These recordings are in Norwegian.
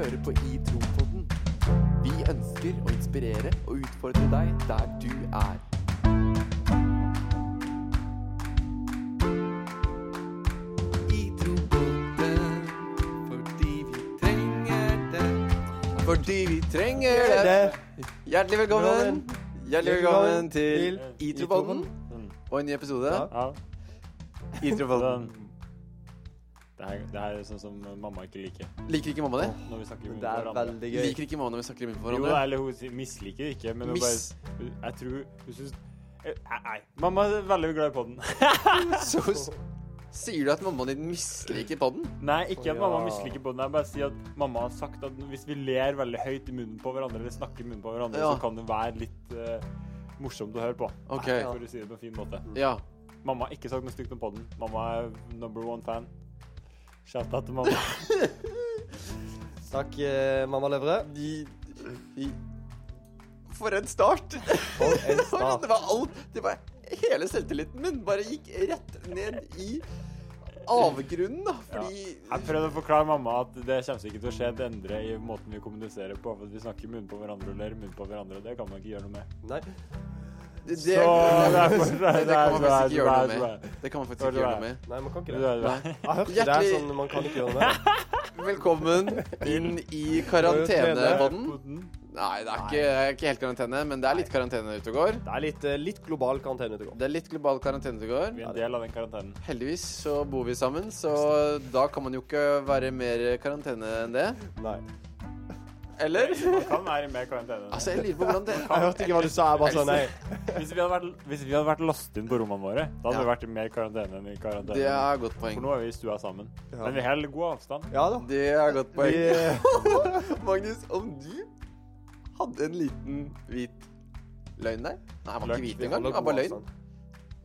hører på I Tro-podden. Vi ønsker å inspirere og utfordre deg der du er. I Tro-podden fordi vi trenger det. Fordi vi trenger det. Hjertelig velkommen. Hjertelig velkommen til I Tro-podden og en ny episode. I Tro-podden. Det her, det her er sånn som mamma ikke liker. Liker ikke mamma det? Når vi snakker Det er veldig gøy. Liker ikke mamma når vi snakker i munnen på hverandre? Jo, eller hun misliker det ikke, men hun Miss- bare Jeg tror hun syns Eh, Nei, mamma er veldig glad i podden. Så sier du at mammaen din misliker podden? Nei, ikke at mamma misliker podden. Jeg bare sier at mamma har sagt at hvis vi ler veldig høyt i munnen på hverandre, eller snakker i munnen på hverandre, Ja. så kan det være litt uh, morsomt å høre på. Ok. For å si det på en fin måte. Ja. Mamma har ikke sagt noe stygt om podden. Mamma er number one fan. Shout out til mamma. Takk, eh, mamma Løvre. De, de, for en start! For en start. det var alt Det var hele selvtilliten min bare gikk rett ned i avgrunnen, da. Fordi Jeg prøvde å forklare mamma at det kommer ikke til å skje et endre i måten vi kommuniserer på. For at vi snakker munn på hverandre og ler munn på hverandre, og det kan man ikke gjøre noe med. Nei. Det, det, Så derfor- det, det kan man faktisk ikke gjøre noe med. Det kan man faktisk ikke gjøre noe med. Nei, man kan ikke det. Nei. Jeg har hørt det. Er sånn man kan ikke gjøre noe med det. Velkommen inn i karantenepodden. Nei, det er ikke, ikke helt karantene, men det er litt karantene ute og går. Det er litt, eh, litt global karantene ute og går. Det er litt global karantene ute og går. Vi er en del av den karantenen. Heldigvis så bor vi sammen, så da kan man jo ikke være mer karantene enn det. Nei. Eller? Man kan være i mer karantene. Altså, jeg lurer på hvordan det Jeg hørte ikke hva du sa. Jeg bare sa nei. Hvis vi hadde vært, hvis vi hadde vært låst inn på rommene våre, da hadde Ja. vi vært i mer karantene enn i karantene. Det er et godt For nå er vi i stua sammen. Ja. Men vi holder god avstand. Ja da. Det er et godt poeng. Magnus, om du hadde en liten hvit løgn der Nei, han var ikke hvit engang. Han var bare løgn.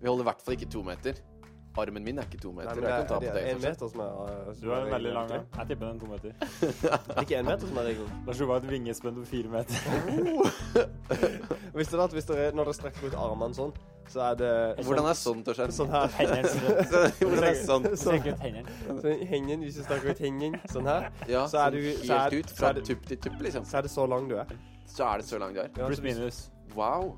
Vi holder i hvert fall ikke to meter. Armen min er ikke to Nei, meter. men jeg kan ta det på deg en meter som er som Du er en veldig lang. Jeg tipper den er to meter. Det er ikke en meter som er regelen. Lars Ove har et vingespenn på fire meter. Visste du at hvis dere, når dere strekker ut armene sånn, så er det Hvordan er sånn, til å Torstein? Sånn her. Hvordan er sånn? Strekk ut hendene. Så hendene, hvis du strekker ut hendene sånn her, Ja, Så er sånn du- så helt ut fra tupp til tupp, liksom. så er det så lang du er. Så er det så lang du er. Ja, Pluss minus. Wow.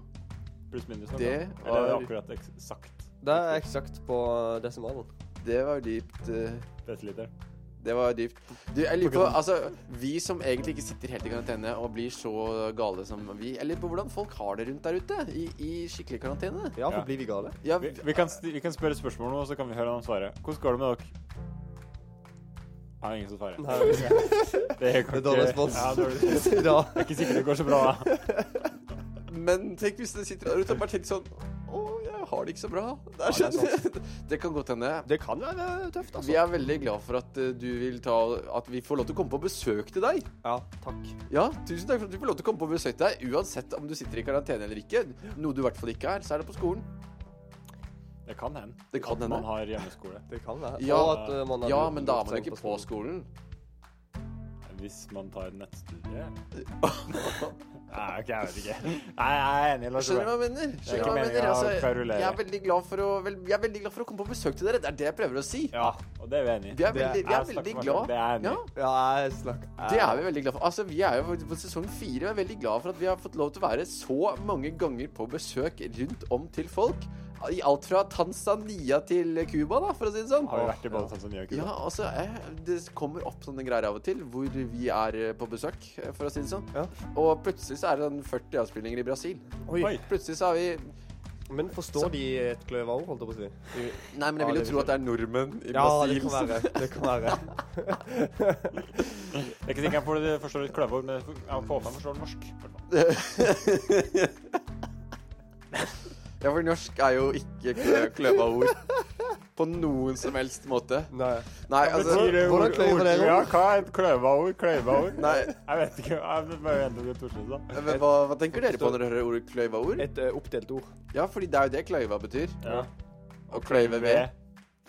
Pluss minus. Det Det Eller er det var- akkurat eksakt Det er eksakt på desimalen. Det var dypt. eh, desiliter? Det var dypt. Du, jeg lurer på, altså, Vi som egentlig ikke sitter helt i karantene og blir så gale som vi Jeg lurer på hvordan folk har det rundt der ute i, i skikkelig karantene. Ja, for Ja. blir vi gale? Ja, Vi, vi, kan, sti- vi kan spørre spørsmål nå, så kan vi høre han svare. Hvordan går det med dere? Jeg har ingen som svarer. Nei, Det er, Det er dårlig respons. Ja, dårlig respons. Dag. Det er ikke sikkert det går så bra, da. Men tenk hvis det sitter der ute og bare tenker sånn jeg har det ikke så bra. Det, er Ja, det er sånn. det kan godt hende. Det kan være tøft, altså. Vi er veldig glad for at eh, du vil ta At vi får lov til å komme på besøk til deg. Ja, takk. Ja, tusen takk for at vi får lov til å komme på besøk til deg. Uansett om du sitter i karantene eller ikke. Noe du i hvert fall ikke er, så er det på skolen. Det kan hende. Det kan At hende. Man har hjemmeskole. Det kan være. Ja, at, uh, man Ja, men da er man jo ikke på skolen. Hvis man tar nettstudie Nei, okay, jeg vet ikke. Nei, jeg er enig. Lars Skjønner du hva jeg mener? ikke meningen mener? å Altså, kverulere. jeg er veldig glad for å vel, Jeg er veldig glad for å komme på besøk til dere. Det er det jeg prøver å si. Ja, og det er vi enig i. Vi er Det- veldig, vi er veldig glad. Det er enig. Ja, Ja, jeg snakker. det er vi veldig glad for. Altså, Vi er jo på sesong fire og er veldig glad for at vi har fått lov til å være så mange ganger på besøk rundt om til folk. I alt fra Tanzania til Cuba, da, for å si det sånn. Har vi vært i både Tanzania og Ja, altså, jeg, det kommer opp sånne greier av og til hvor vi er eh, på besøk, eh, for å si det sånn. Ja. Og plutselig så er det sånn 40 avspillinger i Brasil. Oi. Oi. Plutselig så har vi Men forstår de et kløverord, holdt jeg på å si? De- Nei, men jeg vil jo tro at det er nordmenn i Ja, Brasil. det kan være. Det kan være. Det er ikke sikkert jeg du forstår et kløveord, men jeg får håpe jeg forstår norsk. Ja, for norsk er jo ikke klø kløva ord på noen som helst måte. Nei. Nei, Betyr altså det hvordan kløver dere ord- Ja, hva er et kløveord? Kløveord? Nei, Jeg vet ikke. Jeg bare venter på Torstein, da. men hva, hva tenker dere på når dere hører ordet kløva ord? Et uh, oppdelt ord. Ja, fordi det er jo det kløyva betyr. Ja. Å kløyve ved.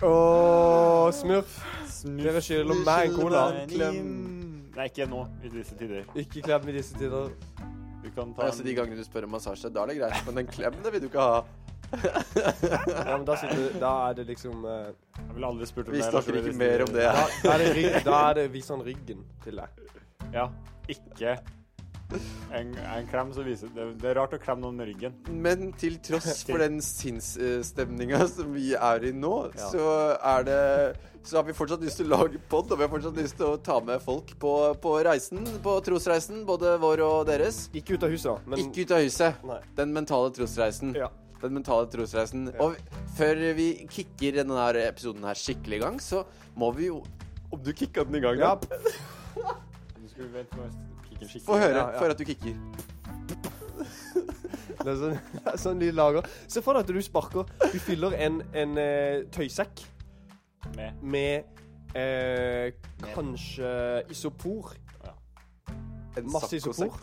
Åh, smurf. Smurf. Dere skylder meg en cola. Klem. Nei, ikke nå, i disse tider. Ikke klem i disse tider. Du kan ta Altså De gangene du spør om massasje, da er det greit, men den klemmen det vil du ikke ha. Ja, men da, sitter, da er det liksom eh, Jeg ville aldri spurt om Vi det. snakker ikke mer om det. da, da, er det rygg, da er det viser han ryggen til deg. Ja, ikke en, en klem som viser det, det er rart å klemme noen med ryggen. Men til tross for den sinnsstemninga som vi er i nå, Ja. så er det Så har vi fortsatt lyst til å lage pod, og vi har fortsatt lyst til å ta med folk på, på reisen, på trosreisen, både vår og deres. Ikke ut av huset, da. Men Ikke ut av huset. Nei. Den mentale trosreisen. Ja. Den mentale trosreisen. Og før vi kicker denne her episoden her skikkelig i gang, så må vi jo Om du kicka den i gang, Ja. da? Du skulle vente med å kikke skikkelig. Få høre. Ja, ja. Få høre at du kicker. Det er sånn, det er sånn lyd lager. Se for deg at du sparker Du fyller en, en eh, tøysekk Med. med eh, kanskje isopor. En Masse isopor.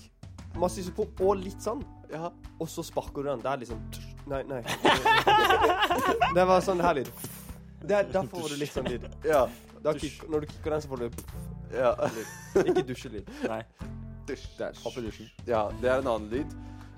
Masse isopor og litt sand. Ja. Og så sparker du den. Det er liksom Nei, nei. Det var sånn her lyd. Det er, da får du litt sånn lyd. Ja. Da kick, når du kicker den, så får du ja. Ikke dusjelyd. Nei. Dusj. Opp i dusjen. Ja, det er en annen lyd.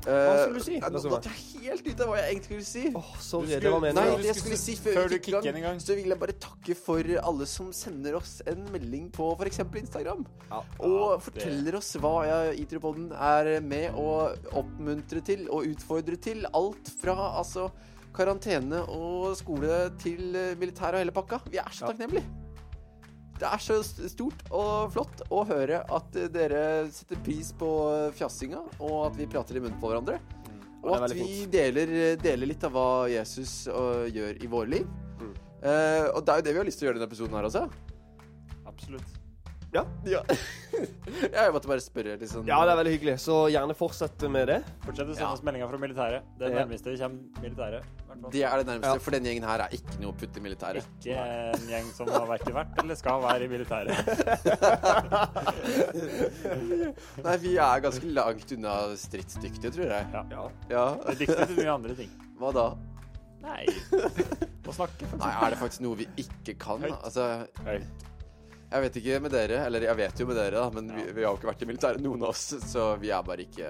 Hva Eh, skulle du si? Nå datt jeg helt ut av hva jeg egentlig skulle si. Oh, sorry. Skulle- det var Nei, det jeg skulle si før, før du kicker en gang. så vil jeg bare takke for alle som sender oss en melding på f.eks. Instagram. Ja. Og Ja, forteller oss hva Itropoden er med å oppmuntre til og utfordre til. Alt fra altså karantene og skole til eh, militær og hele pakka. Vi er så takknemlige. Det er så stort og flott å høre at dere setter pris på fjassinga, og at vi prater i munnen på hverandre. Mm. Og og at vi deler, deler litt av hva Jesus uh, gjør i våre liv. Mm. Uh, og det er jo det vi har lyst til å gjøre i denne episoden her også. Absolutt. Ja. Ja. jeg måtte bare spørre sånn ja, det er veldig hyggelig. Så gjerne fortsett med det. Fortsett å sende Ja. oss meldinger fra militæret. Det er det nærmeste vi kommer militæret. i hvert fall. Det er det nærmeste, Ja. for den gjengen her er ikke noe å putte i militæret. Ikke en gjeng som har verken vært eller skal være i militæret. Nei, vi er ganske langt unna stridsdyktige, tror jeg. Ja. Ja. Ja. Det er dyktig til mye andre ting. Hva da? Nei Å snakke, for Nei, er det faktisk noe vi ikke kan? Høyt. Altså, Høyt. Jeg vet ikke med dere, eller jeg vet jo med dere, da, men vi, Ja. vi har jo ikke vært i militæret, noen av oss, så vi er bare ikke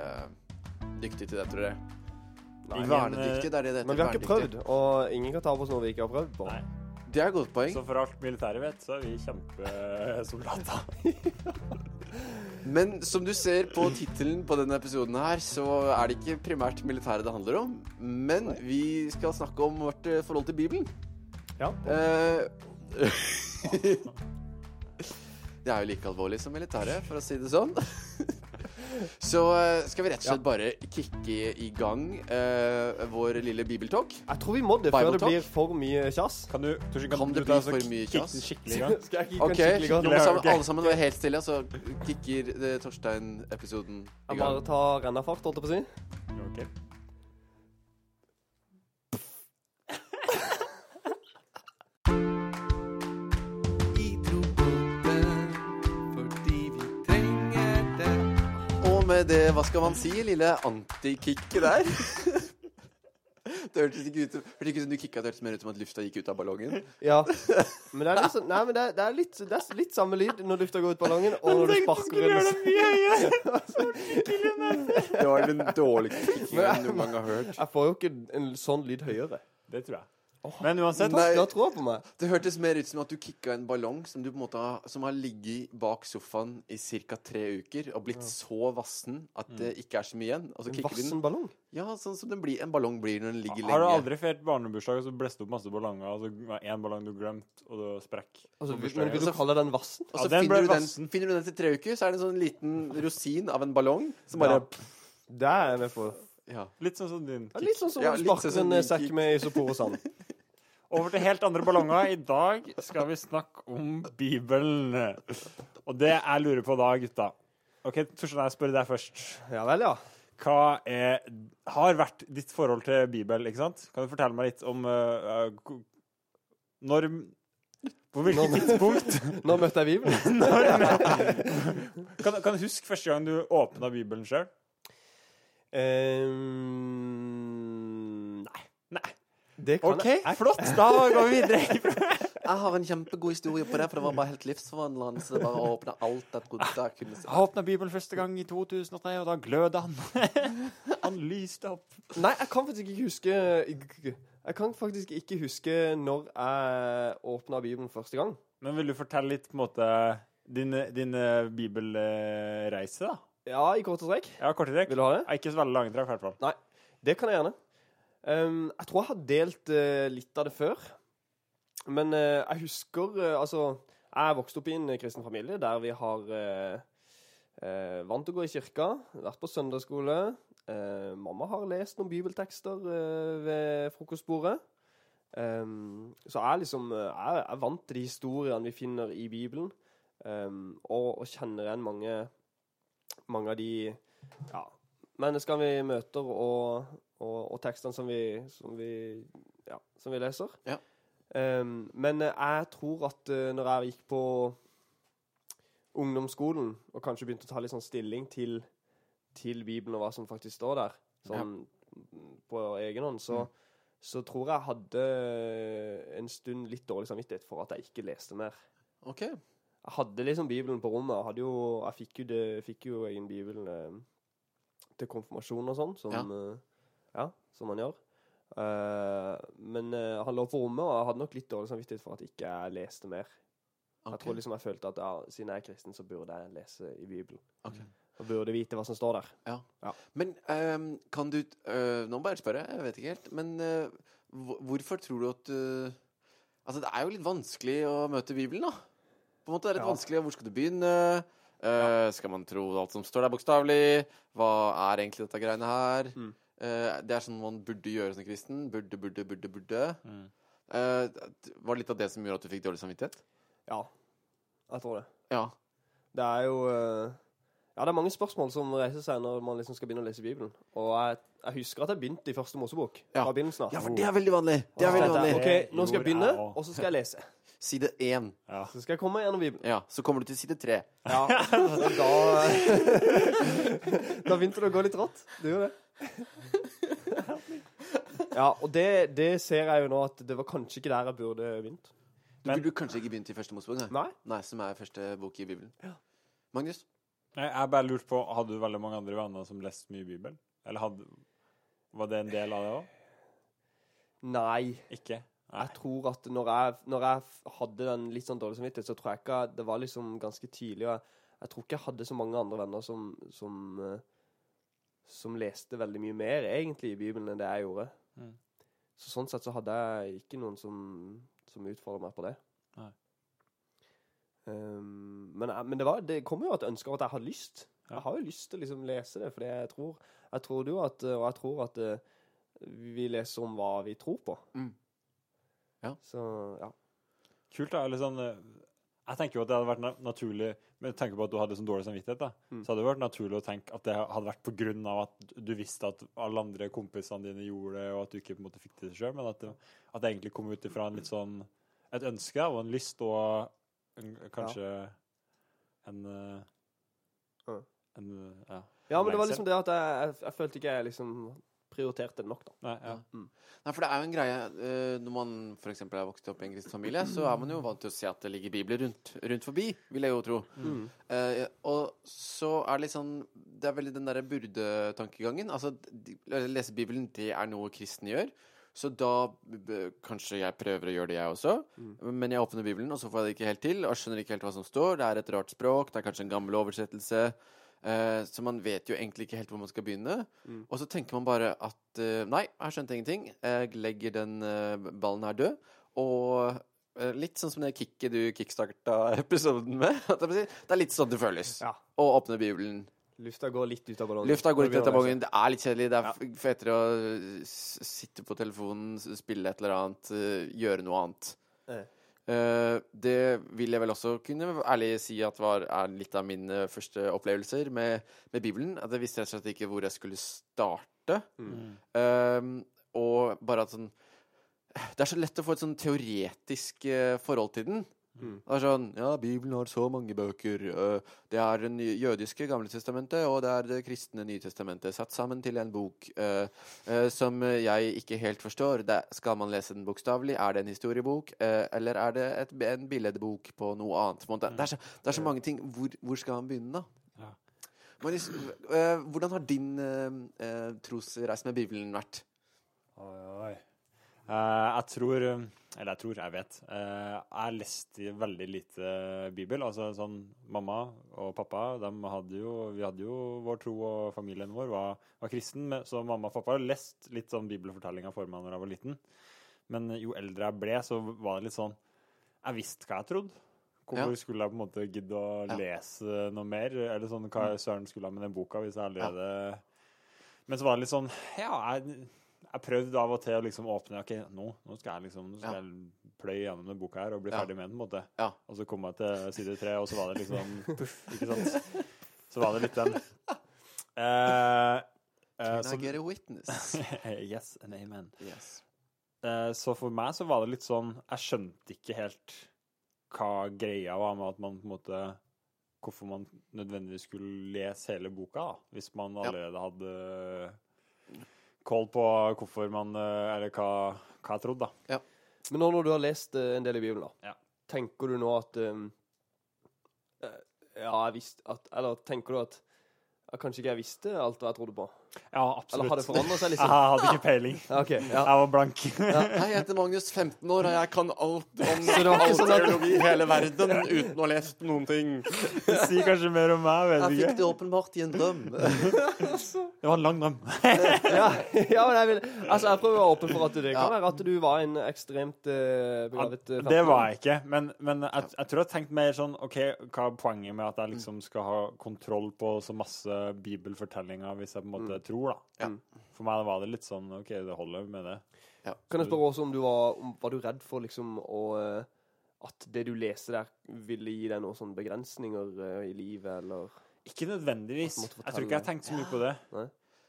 dyktige til det, tror jeg. Nei, Ingen, Vernedyktige, det er det det heter. Men vi har ikke vernedyktige. prøvd, og ingen kan ta på oss noe vi ikke har prøvd på. Nei. Det er et godt poeng. Så for alt militæret vet, så er vi kjempesoldater. Men som du ser på tittelen på denne episoden her, så er det ikke primært militæret det handler om. Men vi skal snakke om vårt eh, forhold til Bibelen. Ja. Eh, det er jo like alvorlig som militæret, for å si det sånn. Så eh, skal vi rett og slett bare kicke i gang uh, vår lille bibeltalk. Jeg tror vi må det før det blir for mye kjass. Kan du, Kan det du ta bli så for mye kjass? skikkelig i gang? Skal jeg kicke Ok, den skikkelig gang? alle sammen, ok. alle sammen være helt stille, så kicker eh, Torstein episoden i gang. Jeg bare tar rennafart, holdt jeg på å si. Ok. Med det, hva skal man si, lille antikicket der? Det hørtes ikke ut hørtes ikke ut som du kicka, det hørtes mer ut som at lufta gikk ut av ballongen. Ja. Men det er litt, sånn, nei, men det er, det er litt, det er litt samme lyd når lufta går ut ballongen, og når du sparker den. Det var den dårligste kickinga jeg noen gang har hørt. Jeg får jo ikke en sånn lyd høyere. Det tror jeg. Men uansett Nei. Du har troa på meg? Det hørtes mer ut som at du kicka en ballong som du på en måte har, som har ligget bak sofaen i ca. tre uker og blitt så vassen at det ikke er så mye igjen. Og så En vassen ballong? Ja, sånn som den blir, en ballong blir når den ligger Har du lenge. aldri feiret barnebursdag og så blåste opp masse ballonger, og så var én ballong du glemte, og det sprekk? Altså, vil- men vil du kalle den vassen? Og så Ja, den finner, du den, finner du den til tre uker, så er det en sånn liten rosin av en ballong som bare Det er jeg med på. Ja. Litt sånn som din kick. Ja, litt sånn som Ja, å sparke sånn som en sekk med isopor og sand. Over til helt andre ballonger. I dag skal vi snakke om Bibelen. Og det jeg lurer på da, gutta OK, Torstein, jeg spør deg først. Ja vel, ja. Hva er, har vært ditt forhold til Bibel, ikke sant? Kan du fortelle meg litt om uh, uh, Når På hvilket tidspunkt Nå møtte jeg Bibelen. når, kan, kan du huske første gang du åpna Bibelen sjøl? Um, nei. Nei. Det kan OK, jeg. flott. Da går vi videre. Jeg har en kjempegod historie på det, for det var bare helt livsforvandlende. Så det bare å åpne alt et trodde jeg kunne se. Jeg åpna Bibelen første gang i 2003, og da gløda han. han lyste opp. Nei, jeg kan faktisk ikke huske Jeg kan faktisk ikke huske når jeg åpna Bibelen første gang. Men vil du fortelle litt på en måte Din, din bibelreise, da? Ja, i korte trekk. Ja, korte trekk. Vil du ha det? Ikke så veldig lange trekk, i hvert fall. Nei, Det kan jeg gjerne. Ehm, jeg tror jeg har delt uh, litt av det før. Men uh, jeg husker uh, Altså, jeg vokste vokst opp i en kristen familie der vi har vant til å gå i kirka, vært på søndagsskole. Mamma har lest noen bibeltekster ved frokostbordet. Um, så jeg liksom jeg er vant til de historiene vi finner i Bibelen, um, og, og kjenner igjen mange, mange av de ja, menneskene vi møter, og, og, og tekstene som vi, som vi, ja, som vi leser. Ja. Um, men eh, jeg tror at uh, når jeg gikk på ungdomsskolen, og kanskje begynte å ta litt sånn stilling til, til Bibelen og hva som faktisk står der, sånn på egen hånd, så, så tror jeg hadde en stund litt dårlig samvittighet for at jeg ikke leste mer. OK. Jeg hadde liksom Bibelen på rommet. Jeg, jo, jeg fikk, jo det, fikk jo egen Bibel eh, til konfirmasjon og sånn, som, Ja. Ja, som han gjør. Uh, men uh, han lå på rommet, og jeg hadde nok litt dårlig samvittighet for at ikke jeg leste mer. Jeg tror liksom jeg følte at ja, siden jeg er kristen, så burde jeg lese i Bibelen. Okay. Og burde vite hva som står der. Men um, kan du uh, Nå bare spørre, jeg vet ikke helt. Men hvorfor tror du at Altså, det er jo litt vanskelig å møte Bibelen, da. På en måte, Det er litt Ja. vanskelig. Hvor skal du begynne? Skal man tro alt som står der, bokstavelig? Hva er egentlig dette greiene her? Mm. Eh, det er sånn man burde gjøre som kristen. Burde, burde, burde, burde. Mm. Eh, var det litt av det som gjorde at du fikk dårlig samvittighet? Ja, jeg tror det. Ja. Det er jo eh, Ja, det er mange spørsmål som reiser seg når man liksom skal begynne å lese Bibelen. Og jeg, jeg husker at jeg begynte i første Mosebok. Ja. Fra begynnelsen av. ja, for det er veldig vanlig. Det er veldig vanlig. OK, nå skal jeg begynne, og så skal jeg lese. Side én. Ja. Så skal jeg komme gjennom Bibelen. Ja, så kommer du til side tre. Ja, da Da begynte det å gå litt rått. Det gjorde det. Ja, og det, det ser jeg jo nå at det var kanskje ikke der jeg burde begynt. Du Men- burde kanskje ikke begynt i første Mosebok? Nei. Nei? Nei, som er første bok i Bibelen. Ja. Magnus? Nei, Jeg bare lurt på, Hadde du veldig mange andre venner som leste mye Bibelen? Eller hadde, var det en del av det òg? Nei. Ikke? Nei. Jeg tror at når jeg, når jeg hadde den litt sånn dårlig samvittighet, så tror jeg ikke det var liksom ganske tidlig. Og jeg, jeg tror ikke jeg hadde så mange andre venner som, som, eh, som leste veldig mye mer egentlig i Bibelen enn det jeg gjorde. Mm. Så sånn sett så hadde jeg ikke noen som, som utfordret meg på det. Nei. Um, men men det, var, det kom jo et ønske om at jeg hadde lyst. Ja. Jeg har jo lyst til å liksom lese det, for jeg tror, jeg tror jo at, og jeg tror at eh, vi leser om hva vi tror på. Mm. Ja. Så, ja. Kult, da. Eller eh, Jeg tenker jo at det hadde vært naturlig Med tanke på at du hadde sånn dårlig samvittighet, da, Mm. så hadde det vært naturlig å tenke at det hadde vært på grunn av at du visste at alle andre kompisene dine gjorde det, og at du ikke på en måte fikk det sjøl, men at det, at det egentlig kom ut ifra en litt sånn et ønske og en lyst og en, kanskje en eh, Ja. en ja. ja, men det var liksom det at jeg, jeg, jeg følte ikke jeg liksom prioriterte det nok, da. Nei, ja. Nei, for det er jo en greie eh, Når man for eksempel er vokst opp i en kristen familie, så er man jo vant til å se at det ligger bibler rundt, rundt forbi, vil jeg jo tro. Mm. Eh, og så er det litt sånn Det er veldig den derre burde-tankegangen. Altså, de, lese Bibelen, det er noe kristne gjør. Så da kanskje jeg prøver å gjøre det, jeg også. Men jeg åpner Bibelen, og så får jeg det ikke helt til. Og skjønner ikke helt hva som står. Det er et rart språk. Det er kanskje en gammel oversettelse. Eh, så man vet jo egentlig ikke helt hvor man skal begynne. Mm. Og så tenker man bare at uh, nei, jeg skjønte ingenting. Jeg legger den uh, ballen her død. Og litt sånn som det kicket du kickstarta episoden med. Det er litt sånn det føles. Ja. Å åpne Bibelen. Lufta går litt ut av ballongen. Lufta går litt ut av ballongen. Det er litt kjedelig. Det er Ja. fetere å sitte på telefonen, spille et eller annet, gjøre noe annet. Eh. Eh, det vil jeg vel også kunne ærlig si at var, er litt av mine første opplevelser med, med Bibelen. At jeg visste rett og slett ikke hvor jeg skulle starte. Mm. Um, og bare at sånn Det er så lett å få et sånn teoretisk eh, forhold til den. Mm. Det er sånn Ja, Bibelen har så mange bøker. øh, det er det jødiske Gamle testamentet, og det er det kristne Nytestamentet satt sammen til en bok øh, øh, som jeg ikke helt forstår. Det, skal man lese den bokstavelig? Er det en historiebok? eller er det et, en billedbok på noe annet? Det, er så, det er så mange ting. Hvor, hvor skal man begynne, da? Øh, hvordan har din øh, trosreise med Bibelen vært? Oi, oi. Eh, jeg tror Eller jeg tror, jeg vet. jeg jeg leste veldig lite Bibel. Altså sånn Mamma og pappa de hadde jo, vi hadde jo vår tro, og familien vår var, var kristen. Så mamma og pappa har lest litt sånn bibelfortellinger for meg når jeg var liten. Men jo eldre jeg ble, så var det litt sånn Jeg visste hva jeg trodde. Hvorfor Ja. skulle jeg på en måte gidde å Ja. lese noe mer? Eller sånn, hva søren skulle jeg med den boka hvis jeg allerede Men så var det litt sånn Ja, jeg, jeg prøvde av og til å liksom åpne OK, nå, nå skal jeg liksom nå skal Ja. jeg pløye gjennom denne boka her og bli Ja. ferdig med den. på en måte. Ja. Og så kom jeg til side tre, og så var det liksom puff, ikke sant? Så var det litt den. Uh, uh, Can I så, get a witness? yes and amen. Yes. Uh, Så for meg så var det litt sånn Jeg skjønte ikke helt hva greia var med at man på en måte Hvorfor man nødvendigvis skulle lese hele boka, da, hvis man Ja. allerede hadde koll på hvorfor man eh, Eller hva, hva jeg trodde, da. Men nå når du har lest eh, en del i Bibelen, da, Ja. tenker du nå at um, eh, Ja, jeg visste at Eller tenker du at kanskje ikke jeg visste alt hva jeg trodde på? Ja, absolutt. Eller har det seg, Jeg liksom? hadde ikke peiling. Ja, ok, ja. Jeg var blank. Hei, jeg heter Magnus, 15 år, og jeg kan alt om sånn teologi i hele verden uten å ha lest noen ting. Det sier kanskje mer om meg, vet Jeg ikke. Jeg fikk det åpenbart i en drøm. Det var en lang drøm. ja, ja, men jeg vil Altså, jeg prøver å være åpen for at det kan Ja. være at du var en ekstremt uh, begavet eh, Det var jeg ikke, men, men jeg, jeg tror jeg tenkte mer sånn OK, hva er poenget med at jeg liksom skal ha kontroll på så masse bibelfortellinger hvis jeg på en måte tror, da? Ja. For meg var det litt sånn OK, det holder med det. Kan jeg spørre også om du var om, Var du redd for liksom å eh, At det du leste der, ville gi deg noen sånne begrensninger i livet, eller Ikke nødvendigvis. Jeg tror ikke jeg har tenkt så mye på det. Nei.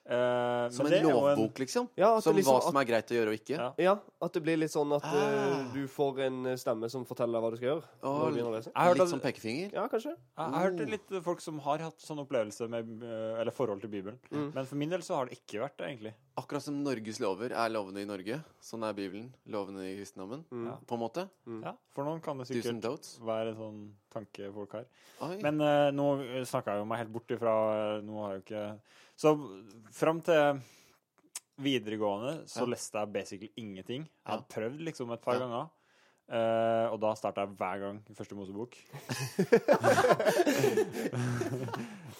Eh, Som en lovbok, en liksom. Ja, Som liksom, hva som er greit å gjøre og ikke. Ja. Ja, at det blir litt sånn at Ah. du får en stemme som forteller deg hva du skal gjøre. Og når du litt at- som pekefinger. Ja, kanskje. Jeg jeg har hørt litt folk som har hatt sånn opplevelse med eh, Eller forhold til Bibelen. Mm. Men for min del så har det ikke vært det, egentlig. Akkurat som Norges lover er lovene i Norge. Sånn er Bibelen. Lovene i kristendommen, Mm. På en måte. Ja, For noen kan det sikkert være en sånn tanke folk har. Oi. Men uh, nå snakka jeg jo meg helt bort ifra Nå har jeg jo ikke Så fram til videregående så Ja. leste jeg basically ingenting. Jeg Ja. hadde prøvd liksom et par Ja. ganger. Uh, og da starta jeg hver gang i første Mosebok.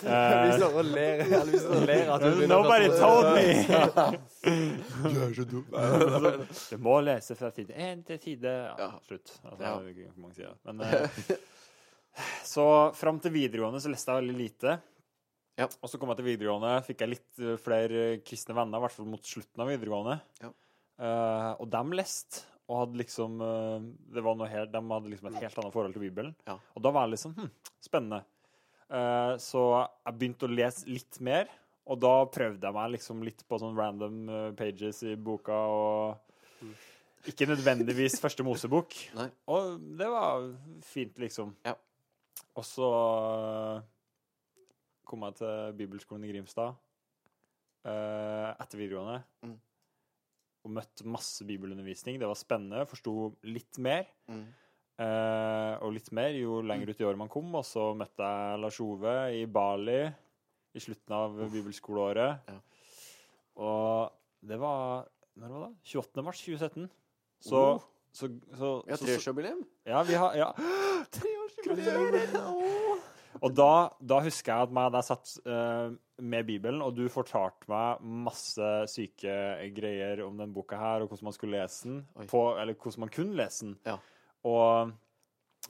Vi Eh, står og ler. Vi står og ler at du Nobody told me! Du er så dum. Du må lese fra side én til side ja. Slutt. Altså, Ja. Men, uh, så fram til videregående så leste jeg veldig lite. Ja. Og så kom jeg til videregående, fikk jeg litt eh, flere kristne venner, i hvert fall mot slutten av videregående. Ja. Uh, og dem leste, og hadde liksom uh, det var noe helt, De hadde liksom et helt annet forhold til Bibelen. Ja. Og da var jeg liksom hm, spennende. Uh, så jeg begynte å lese litt mer, og da prøvde jeg meg liksom litt på sånn random eh, pages i boka, og ikke nødvendigvis første Mosebok. Nei. Og det var fint, liksom. Ja. Og så eh, kom jeg til bibelskolen i Grimstad eh, etter videregående. Mm. Og møtte masse bibelundervisning. Det var spennende. Forsto litt mer. Mm. Eh, og litt mer jo lenger ut i året man kom. Og så møtte jeg Lars Ove i Bali i slutten av bibelskoleåret. Ja. Og det var Når var det? 28. mars 2017. Så, Oh. så, så, har så, ja, treårsjubileum. Ja, vi har ja. Treårsjubileum! Og da, da husker jeg at meg, jeg satt uh, med Bibelen, og du fortalte meg masse syke greier om den boka her, og hvordan man skulle lese den, på, eller hvordan man kunne lese den. Ja. Og,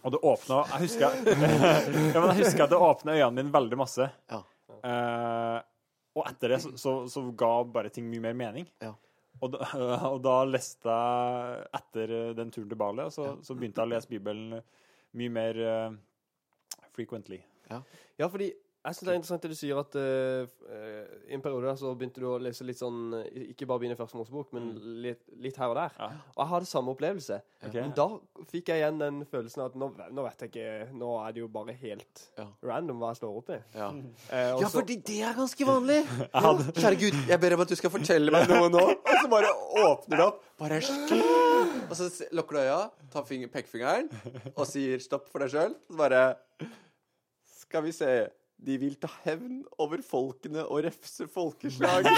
og det åpna Jeg husker ja, men jeg husker at det åpna øynene mine veldig masse. Ja. Uh, og etter det så, så, så ga bare ting mye mer mening. Ja. Og da, og da leste jeg etter den turen til Bali, så, så begynte jeg å lese Bibelen mye mer uh, frequently. Ja, fordi jeg synes det er interessant det du sier, at eh, i en periode der så begynte du å lese litt sånn eh, Ikke bare begynne i første Mosebok, men litt, litt her og der. Ja. Og jeg hadde samme opplevelse. Okay. Men da fikk jeg igjen den følelsen at nå, nå vet jeg ikke Nå er det jo bare helt Ja. random hva jeg står oppi. Ja. Eh, ja, fordi det er ganske vanlig. Kjære Gud, jeg ber om at du skal fortelle meg noe nå. Og så bare åpner du opp. Bare Og så lukker du øya, tar finger, pekefingeren og sier stopp for deg sjøl. Så bare Skal vi se De vil ta hevn over folkene og refse folkeslag.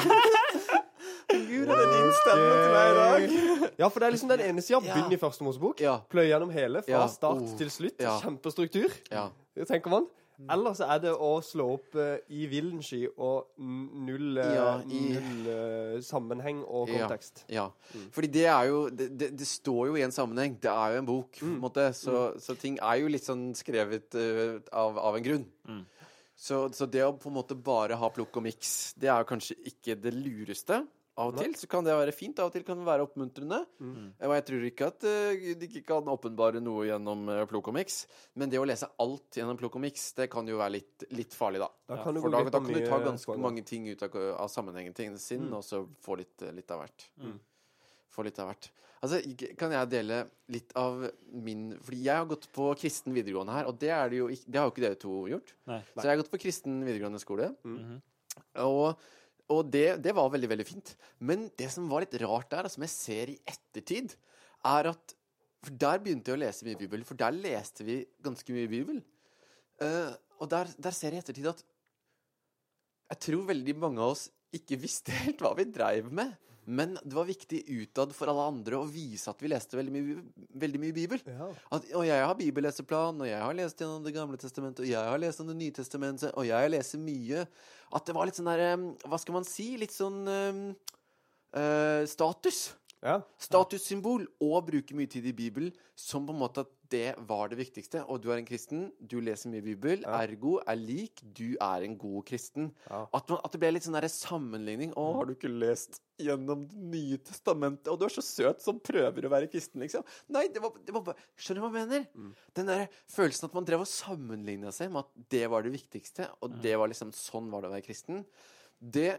Gud, det er din stemme til meg i dag. Ja, for det er liksom den ene sida. Begynn i første Mosebok. Pløy gjennom hele, fra start Oh. til slutt. Kjempestruktur, Det tenker man. Eller så er det å slå opp uh, i villensky og null, uh, Ja, i- null uh, sammenheng og Ja. kontekst. Ja, fordi det er jo det, det, det står jo i en sammenheng. Det er jo en bok, på en måte. Så, så ting er jo litt sånn skrevet av, av en grunn. Så, så det å på en måte bare ha plukk og miks, det er jo kanskje ikke det lureste. Av og til så kan det være fint, av og til kan det være oppmuntrende. Og jeg tror ikke at de ikke kan åpenbare noe gjennom plukk og miks. Men det å lese alt gjennom plukk det kan jo være litt, litt farlig, da. Da kan ja, For da, da kan du ta ganske mange ting ut av, av sammenhengen sin, sine, og så få litt, litt av hvert. Få litt av hvert. Altså, kan jeg dele litt av min Fordi jeg har gått på kristen videregående her, og det, er det, jo det har jo ikke dere to gjort. Nei. Så jeg har gått på kristen videregående skole. Mm. Og, og det, det var veldig, veldig fint. Men det som var litt rart der, og som jeg ser i ettertid, er at For der begynte jeg å lese mye Bibel, for der leste vi ganske mye Bibel. Uh, og der, der ser jeg i ettertid at jeg tror veldig mange av oss ikke visste helt hva vi dreiv med. Men det var viktig utad for alle andre å vise at vi leste veldig mye, veldig mye Bibel. Ja. At, og jeg har bibelleseplan, og jeg har lest gjennom Det gamle testamentet, og jeg har lest om Det nye testamentet, og jeg leser mye. At det var litt sånn der eh, Hva skal man si? Litt sånn øh, status. ja. Statussymbol. Og bruke mye tid i Bibelen som på en måte at det var det viktigste. Og du er en kristen, du leser mye Bibel, ergo er lik, du er en god kristen. Ja. At, man, at det ble litt sånn der sammenligning. Å, har du ikke lest gjennom Det nye testamentet? Og du er så søt som prøver å være kristen, liksom. Nei, det var, det var bare Skjønner du hva jeg mener? Den der følelsen at man drev og sammenligna seg med at det var det viktigste, og det var liksom sånn var det å være kristen. Det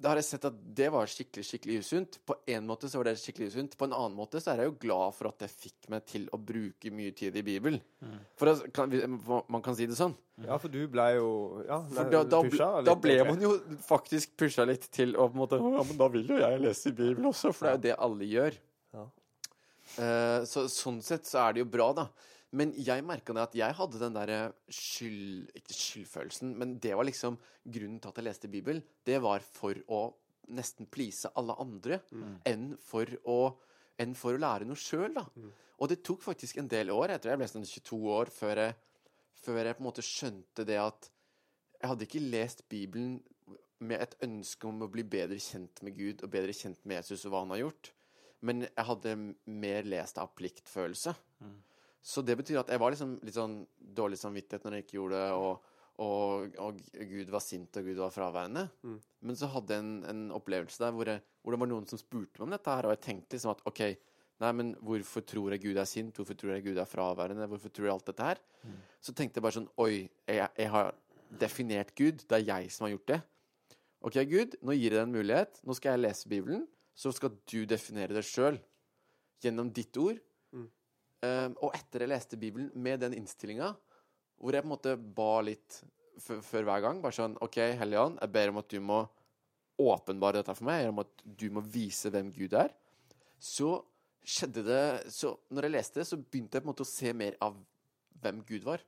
da har jeg sett at det var skikkelig skikkelig usunt. På en måte så var det skikkelig usunt. På en annen måte så er jeg jo glad for at det fikk meg til å bruke mye tid i Bibelen. For å, kan, man kan si det sånn. ja, for du ble jo ja, nei, da, da, pusha litt, da ble man jo faktisk pusha litt til å på en måte Ja, men da vil jo jeg lese i Bibelen også, for det er jo det alle gjør. Ja. Uh, så sånn sett så er det jo bra, da. Men jeg merka det at jeg hadde den derre skyld... Ikke skyldfølelsen, men det var liksom grunnen til at jeg leste Bibelen. Det var for å nesten please alle andre enn, for å, enn for å lære noe sjøl, da. Og det tok faktisk en del år. Jeg tror jeg ble sånn 22 år før jeg, før jeg på en måte skjønte det at jeg hadde ikke lest Bibelen med et ønske om å bli bedre kjent med Gud og bedre kjent med Jesus og hva han har gjort, men jeg hadde mer lest av pliktfølelse. Så det betyr at jeg var liksom litt sånn dårlig samvittighet når jeg ikke gjorde det, og, og, og Gud var sint, og Gud var fraværende. Men så hadde jeg en, en opplevelse der hvor, jeg, hvor det var noen som spurte meg om dette her, og jeg tenkte liksom at OK, nei, men hvorfor tror jeg Gud er sint? Hvorfor tror jeg Gud er fraværende? Hvorfor tror jeg alt dette her? Så tenkte jeg bare sånn Oi, jeg, jeg har definert Gud. Det er jeg som har gjort det. OK, Gud, nå gir jeg deg en mulighet. Nå skal jeg lese Bibelen. Så skal du definere det sjøl. Gjennom ditt ord. Um, og etter jeg leste Bibelen med den innstillinga, hvor jeg på en måte ba litt før hver gang, bare sånn OK, Hellige jeg ber om at du må åpenbare dette for meg. Om at du må vise hvem Gud er. Så skjedde det Så når jeg leste så begynte jeg på en måte å se mer av hvem Gud var.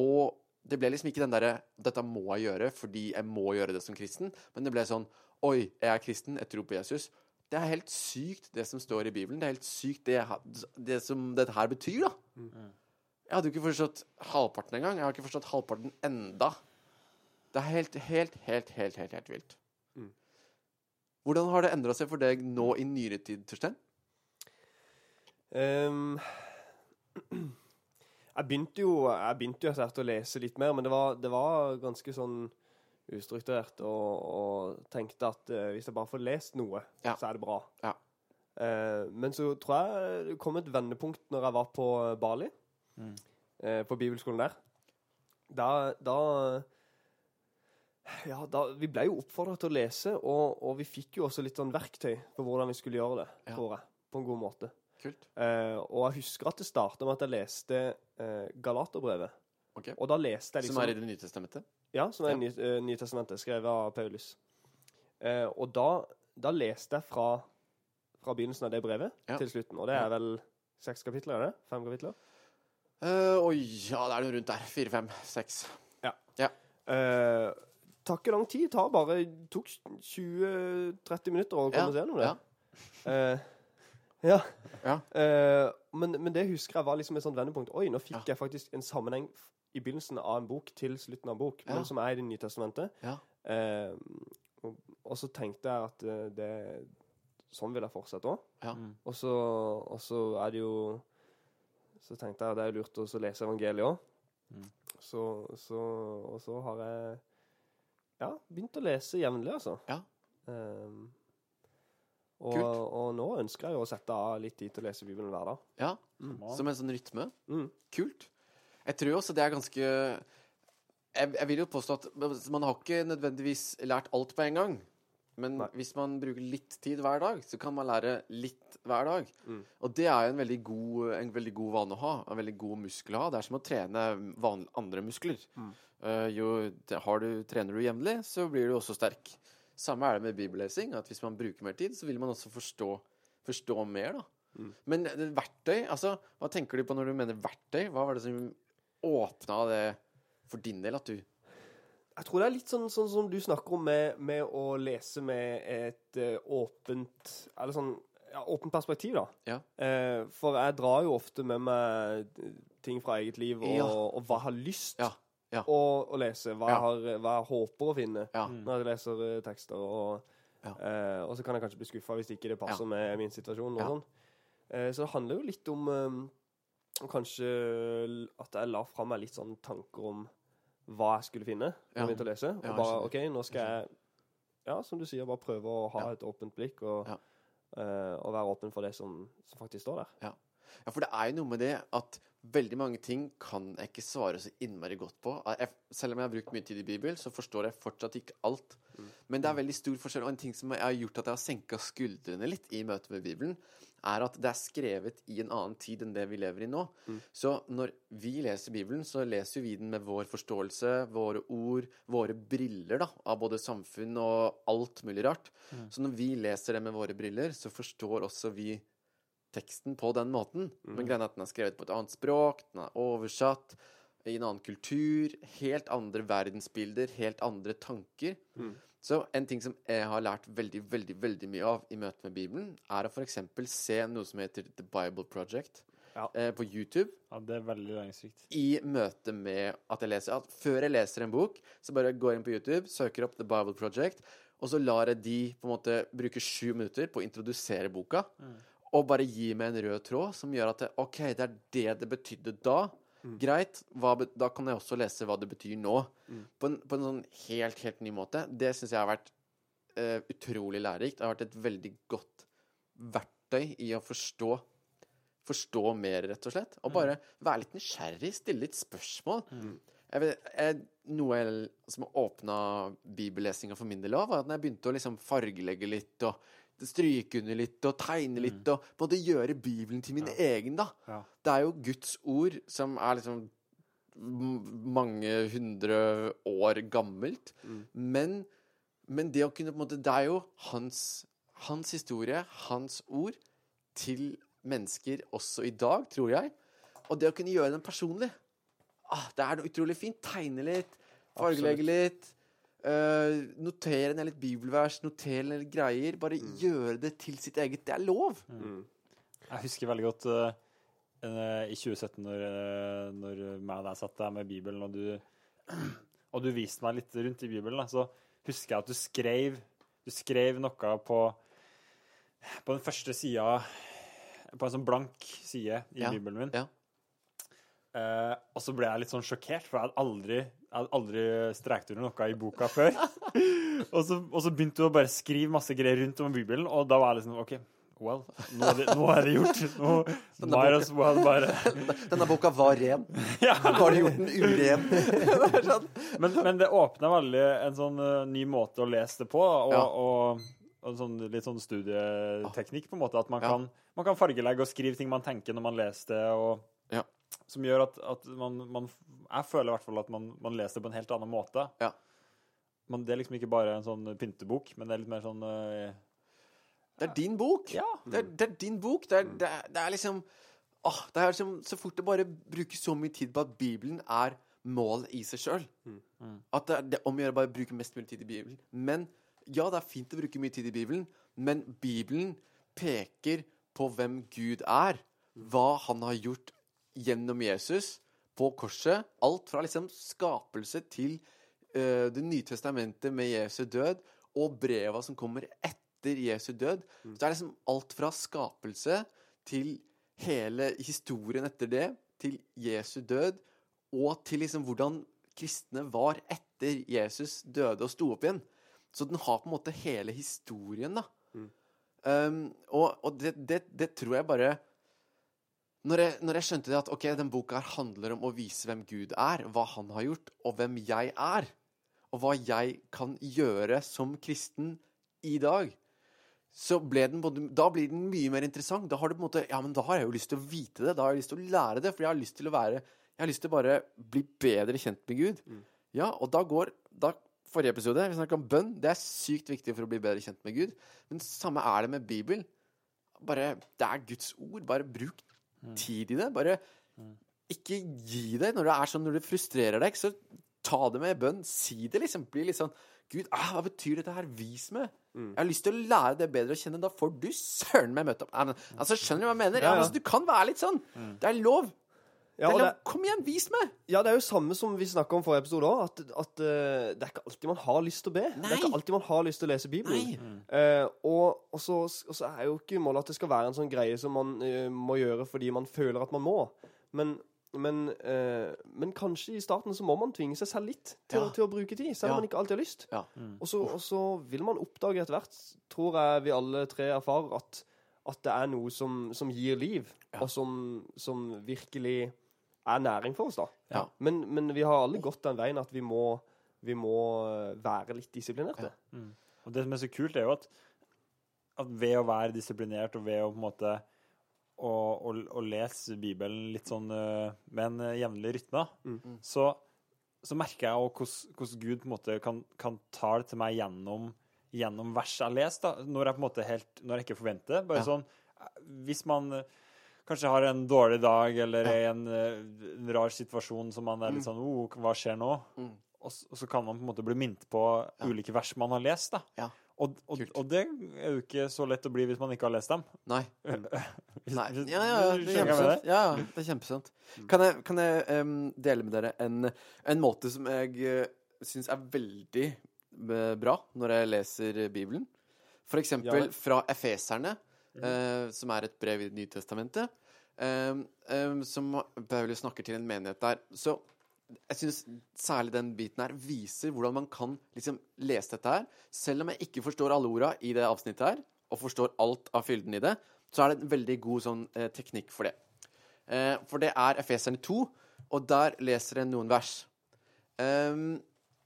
Og det ble liksom ikke den derre Dette må jeg gjøre fordi jeg må gjøre det som kristen. Men det ble sånn Oi, jeg er kristen, jeg tror på Jesus. Det er helt sykt, det som står i Bibelen. Det er helt sykt, det, det som dette her betyr, da. Jeg hadde jo ikke forstått halvparten engang. Jeg har ikke forstått halvparten enda. Det er helt, helt, helt, helt, helt, helt vilt. Hvordan har det endra seg for deg nå i nyere tid, Torstein? Um, jeg begynte jo Jeg begynte jo etter å lese litt mer, men det var, det var ganske sånn ustrukturert og, og tenkte at uh, hvis jeg bare får lest noe, Ja. så er det bra. Ja. Uh, men så tror jeg det kom et vendepunkt når jeg var på Bali, eh, på bibelskolen der. Da, da ja, da, Vi ble jo oppfordra til å lese, og, og vi fikk jo også litt sånn verktøy på hvordan vi skulle gjøre det, Ja. tror jeg. På en god måte. Kult. Eh, og jeg husker at det starta med at jeg leste eh, Galaterbrevet. Ok. Og da leste jeg liksom Som er i Det nye testamentet? Ja, som er Ja. eh, Nytestamentet, skrevet av Paulus. Eh, og da, da leste jeg fra, fra begynnelsen av det brevet Ja. til slutten. Og det er vel seks kapitler, er det? Fem kapitler? Uh, oi, ja, det er noe rundt der. Fire, fem, seks. Ja. tar ikke lang tid. Tar bare tok 20-30 minutter å komme Ja, seg gjennom det. ja. Uh, ja. Ja. Uh, men, men det husker jeg var liksom et sånt vendepunkt. Oi, nå fikk Ja. jeg faktisk en sammenheng i begynnelsen av en bok til slutten av en bok, Ja. men som er i Det nye testamentet. Ja. Eh, og, og så tenkte jeg at eh, det Sånn vil jeg fortsette òg. Ja. Mm. Og så, og så er det jo Så tenkte jeg at det er lurt å lese evangeliet òg. Mm. Så, så, og så har jeg ja, begynt å lese jevnlig, altså. Ja. Um, og, og nå ønsker jeg jo å sette av litt tid til å lese Bibelen hver dag. ja. mm. Som en sånn rytme. Mm. Kult. Jeg tror også det er ganske jeg, jeg vil jo påstå at man har ikke nødvendigvis lært alt på en gang. Men Nei. hvis man bruker litt tid hver dag, så kan man lære litt hver dag. Mm. Og det er jo en veldig, god, en veldig god vane å ha. En veldig god muskel å ha. Det er som å trene van, andre muskler. Mm. Uh, jo har du, trener du jevnlig, så blir du også sterk. Samme er det med bibellesing. At hvis man bruker mer tid, så vil man også forstå, forstå mer. da. Mm. Men verktøy, altså, hva tenker du på når du mener verktøy? Hva var det som åpna det for din del? At du Jeg tror det er litt sånn, sånn som du snakker om med, med å lese med et uh, åpent Eller sånn ja, åpent perspektiv, da. Ja. Uh, for jeg drar jo ofte med meg ting fra eget liv og, Ja. og hva jeg har lyst Ja, ja. Å, å lese. Hva, Ja. jeg har, hva jeg håper å finne Ja. Mm. når jeg leser uh, tekster. Og, Ja. eh, og så kan jeg kanskje bli skuffa hvis ikke det passer med min situasjon. Og Ja. sånn. Eh, så det handler jo litt om eh, kanskje at jeg la fra meg litt sånn tanker om hva jeg skulle finne når Ja. jeg begynte å lese. Og Ja, bare. OK, nå skal jeg Ja, som du sier, bare prøve å ha Ja. et åpent blikk og, Ja. eh, og være åpen for det som, som faktisk står der. Ja, for det er jo noe med det at veldig mange ting kan jeg ikke svare så innmari godt på. Jeg, selv om jeg har brukt mye tid i Bibelen, så forstår jeg fortsatt ikke alt. Men det er veldig stor forskjell, og en ting som har gjort at jeg har senka skuldrene litt i møte med Bibelen, er at det er skrevet i en annen tid enn det vi lever i nå. Så når vi leser Bibelen, så leser vi den med vår forståelse, våre ord, våre briller da, av både samfunn og alt mulig rart. Så når vi leser det med våre briller, så forstår også vi teksten på den måten. Men greia er at den er skrevet på et annet språk, den er oversatt i en annen kultur, helt andre verdensbilder, helt andre tanker. Så en ting som jeg har lært veldig, veldig, veldig mye av i møte med Bibelen, er å f.eks. se noe som heter The Bible Project Ja. eh, på YouTube Ja, det er veldig læringsrikt. i møte med at jeg leser at Før jeg leser en bok, så bare går jeg inn på YouTube, søker opp The Bible Project, og så lar jeg de på en måte bruke sju minutter på å introdusere boka, og bare gi meg en rød tråd som gjør at det, OK, det er det det betydde da. Greit, hva, da kan jeg også lese hva det betyr nå. På, en, på en sånn helt, helt ny måte. Det syns jeg har vært uh, utrolig lærerikt. Det har vært et veldig godt verktøy i å forstå Forstå mer, rett og slett. Og bare være litt nysgjerrig, stille litt spørsmål. Jeg vet, jeg, noe jeg, som åpna bibellesinga for min del òg, var at når jeg begynte å liksom fargelegge litt og stryke under litt og tegne litt og på en måte gjøre Bibelen til min egen, da. Ja. Det er jo Guds ord som er liksom mange hundre år gammelt. Men, men det å kunne på en måte Det er jo hans, hans historie, hans ord, til mennesker også i dag, tror jeg. Og det å kunne gjøre den personlig ah, Det er noe utrolig fint. Tegne litt, fargelegge litt. Eh, notere ned litt bibelvers, notere ned litt greier. Bare gjøre det til sitt eget. Det er lov. Jeg husker veldig godt eh, eh, i 2017, når, uh, når meg og deg satt der med Bibelen, og du, og du viste meg litt rundt i Bibelen, da, så husker jeg at du skrev, du skrev noe på, på den første sida På en sånn blank side i Ja, Bibelen min. ja. Uh, og så ble jeg litt sånn sjokkert, for jeg hadde aldri, jeg hadde aldri strekt under noe i boka før. og, så, og så begynte du å bare skrive masse greier rundt om Bibelen, og da var jeg liksom OK, well, nå er det, nå er det gjort. Nå might as well bare Denne boka var ren. ja. Nå har du gjort den uren. sånn. men, men det åpna veldig en sånn uh, ny måte å lese det på, og, Ja. og, og sånn, litt sånn studieteknikk, på en måte. At man, Ja. kan, man kan fargelegge og skrive ting man tenker når man leser det, og. Som gjør at, at man, man Jeg føler i hvert fall at man, man leser det på en helt annen måte. Ja. Men det er liksom ikke bare en sånn pyntebok, men det er litt mer sånn uh, Det er din bok. Ja. Det, er, det er din bok. Det er, det er, det er liksom Åh, det er liksom Så fort det bare brukes så mye tid på at Bibelen er mål i seg sjøl. Mm. At det er det om å gjøre bare å bruke mest mulig tid i Bibelen. Men ja, det er fint å bruke mye tid i Bibelen, men Bibelen peker på hvem Gud er. Hva han har gjort gjennom Jesus på korset. Alt fra liksom skapelse til uh, Det nye testamentet med Jesu død, og breva som kommer etter Jesu død. Så det er liksom alt fra skapelse til hele historien etter det, til Jesu død, og til liksom hvordan kristne var etter Jesus døde og sto opp igjen. Så den har på en måte hele historien, da. Um, og og det, det, det tror jeg bare når jeg, når jeg skjønte det at ok, den boka her handler om å vise hvem Gud er, hva han har gjort, og hvem jeg er, og hva jeg kan gjøre som kristen i dag, så ble den både, da blir den mye mer interessant. Da har du på en måte, ja, men da har jeg jo lyst til å vite det, da har jeg lyst til å lære det, for jeg har lyst til å være Jeg har lyst til å bare bli bedre kjent med Gud. Ja, og da går da, Forrige episode vi snakket om bønn. Det er sykt viktig for å bli bedre kjent med Gud. Men samme er det med Bibelen. Bare, Det er Guds ord. Bare bruk tid i det. Bare ikke gi deg når det er sånn når det frustrerer deg. Så ta det med bønn. Si det, liksom. Bli litt sånn Gud, ah, hva betyr dette her? Vis meg. Jeg har lyst til å lære det bedre å kjenne. Da får du søren meg møte opp. Altså, skjønner du hva jeg mener? Ja, Ja, altså, du kan være litt sånn. Det er lov. Ja, det og er det. Kom igjen, vis meg! ja, det er jo samme som vi snakka om forrige episode òg, at, at uh, det er ikke alltid man har lyst til å be. Det er ikke alltid man har lyst til å lese Bibelen. Nei. Eh, og, og, så, og så er jo ikke målet at det skal være en sånn greie som man uh, må gjøre fordi man føler at man må. Men, men, eh, men kanskje i starten så må man tvinge seg selv litt til, Ja. til å bruke tid, selv Ja. om man ikke alltid har lyst. Ja. Og så, og så vil man oppdage etter hvert, tror jeg vi alle tre erfarer, at, at det er noe som, som gir liv, Ja. og som, som virkelig er næring for oss, da. Ja. Men, men vi har alle gått den veien at vi må, vi må eh, være litt disiplinerte. Ja. Og det som er så kult, er jo at, at ved å være disiplinert og ved å på en måte å, å, å lese Bibelen litt sånn øh, med en øh, jevnlig rytme, Mm. så, så merker jeg hvordan, Gud på en måte kan, kan ta det til meg gjennom, gjennom vers jeg leser, da, når jeg på en måte helt, når jeg ikke forventer. Bare Ja. sånn, eh, hvis man kanskje har en dårlig dag eller er i en, øh, en rar situasjon som man er litt sånn, oh, hva skjer nå? Mm. Og, så, og så kan man på en måte bli minnet på ulike vers man har lest, da. Ja. Og, og, og det er jo ikke så lett å bli hvis man ikke har lest dem. Nei. Hvis- Nei. Ja, ja, ja, det er det? Ja, ja, det er kjempesant. Kan jeg, kan jeg um, dele med dere en, en måte som jeg uh, syns er veldig eh, bra når jeg leser Bibelen? For eksempel Ja. fra Efeserne, eh, som er et brev i Nytestamentet, nye testamentet, em, em, som Paulus snakker til en menighet der. Så jeg syns særlig den biten her viser hvordan man kan liksom lese dette her. Selv om jeg ikke forstår alle orda i det avsnittet her, og forstår alt av fylden i det, så er det en veldig god sånn eh, teknikk for det. Eh, for det er Efeserne 2, og der leser jeg noen vers. Ehm,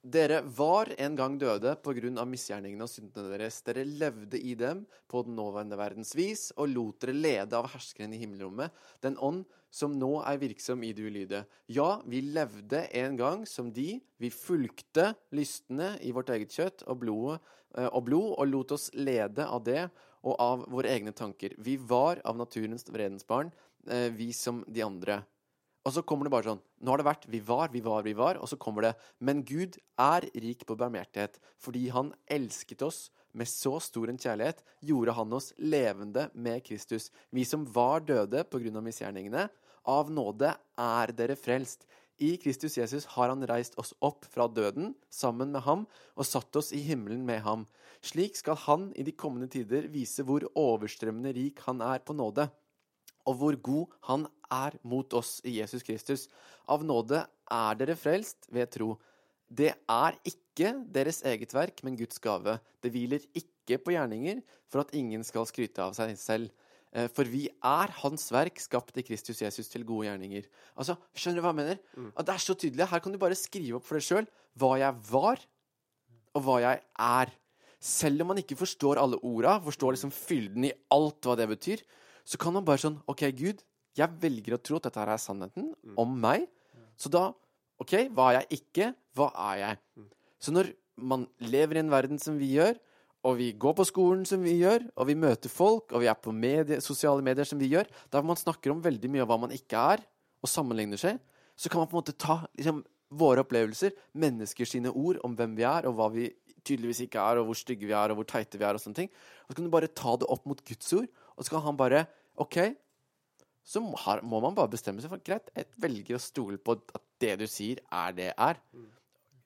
dere var en gang døde på grunn av misgjerningene og syndene deres. Dere levde i dem på den nåværende verdens vis og lot dere lede av herskeren i himmelrommet, den ånd som nå er virksom i det ulydige. Ja, vi levde en gang som de. Vi fulgte lystne i vårt eget kjøtt og, blodet, eh, og blod og lot oss lede av det og av våre egne tanker. Vi var av naturens vredens barn, eh, vi som de andre. Og så kommer det bare sånn Nå har det vært vi var, vi var, vi var. Og så kommer det Men Gud er rik på barmhjertighet. Fordi han elsket oss med så stor en kjærlighet, gjorde han oss levende med Kristus. Vi som var døde på grunn av misgjerningene. Av nåde er dere frelst. I Kristus Jesus har han reist oss opp fra døden sammen med ham og satt oss i himmelen med ham. Slik skal han i de kommende tider vise hvor overstrømmende rik han er på nåde og hvor god han er mot oss i Jesus Kristus. Av nåde er dere frelst ved tro. Det er ikke deres eget verk, men Guds gave. Det hviler ikke på gjerninger, for at ingen skal skryte av seg selv. Eh, For vi er Hans verk, skapt i Kristus Jesus til gode gjerninger. Altså, Skjønner du hva jeg mener? At det er så tydelig. Her kan du bare skrive opp for deg sjøl hva jeg var, og hva jeg er. Selv om man ikke forstår alle orda, forstår liksom fylden i alt hva det betyr, så kan man bare sånn OK, Gud, jeg velger å tro at dette her er sannheten om meg. Så da OK, hva er jeg ikke? Hva er jeg? Så når man lever i en verden som vi gjør, og vi går på skolen som vi gjør, og vi møter folk, og vi er på medie, sosiale medier som vi gjør, der man snakker om veldig mye av hva man ikke er, og sammenligner seg, så kan man på en måte ta liksom, våre opplevelser, mennesker sine ord om hvem vi er, og hva vi tydeligvis ikke er, og hvor stygge vi er, og hvor teite vi er, og sånne ting. Og så kan du bare ta det opp mot Guds ord, og så kan han bare OK, så må, man bare bestemme seg for greit, jeg velger å stole på at det du sier, er det er.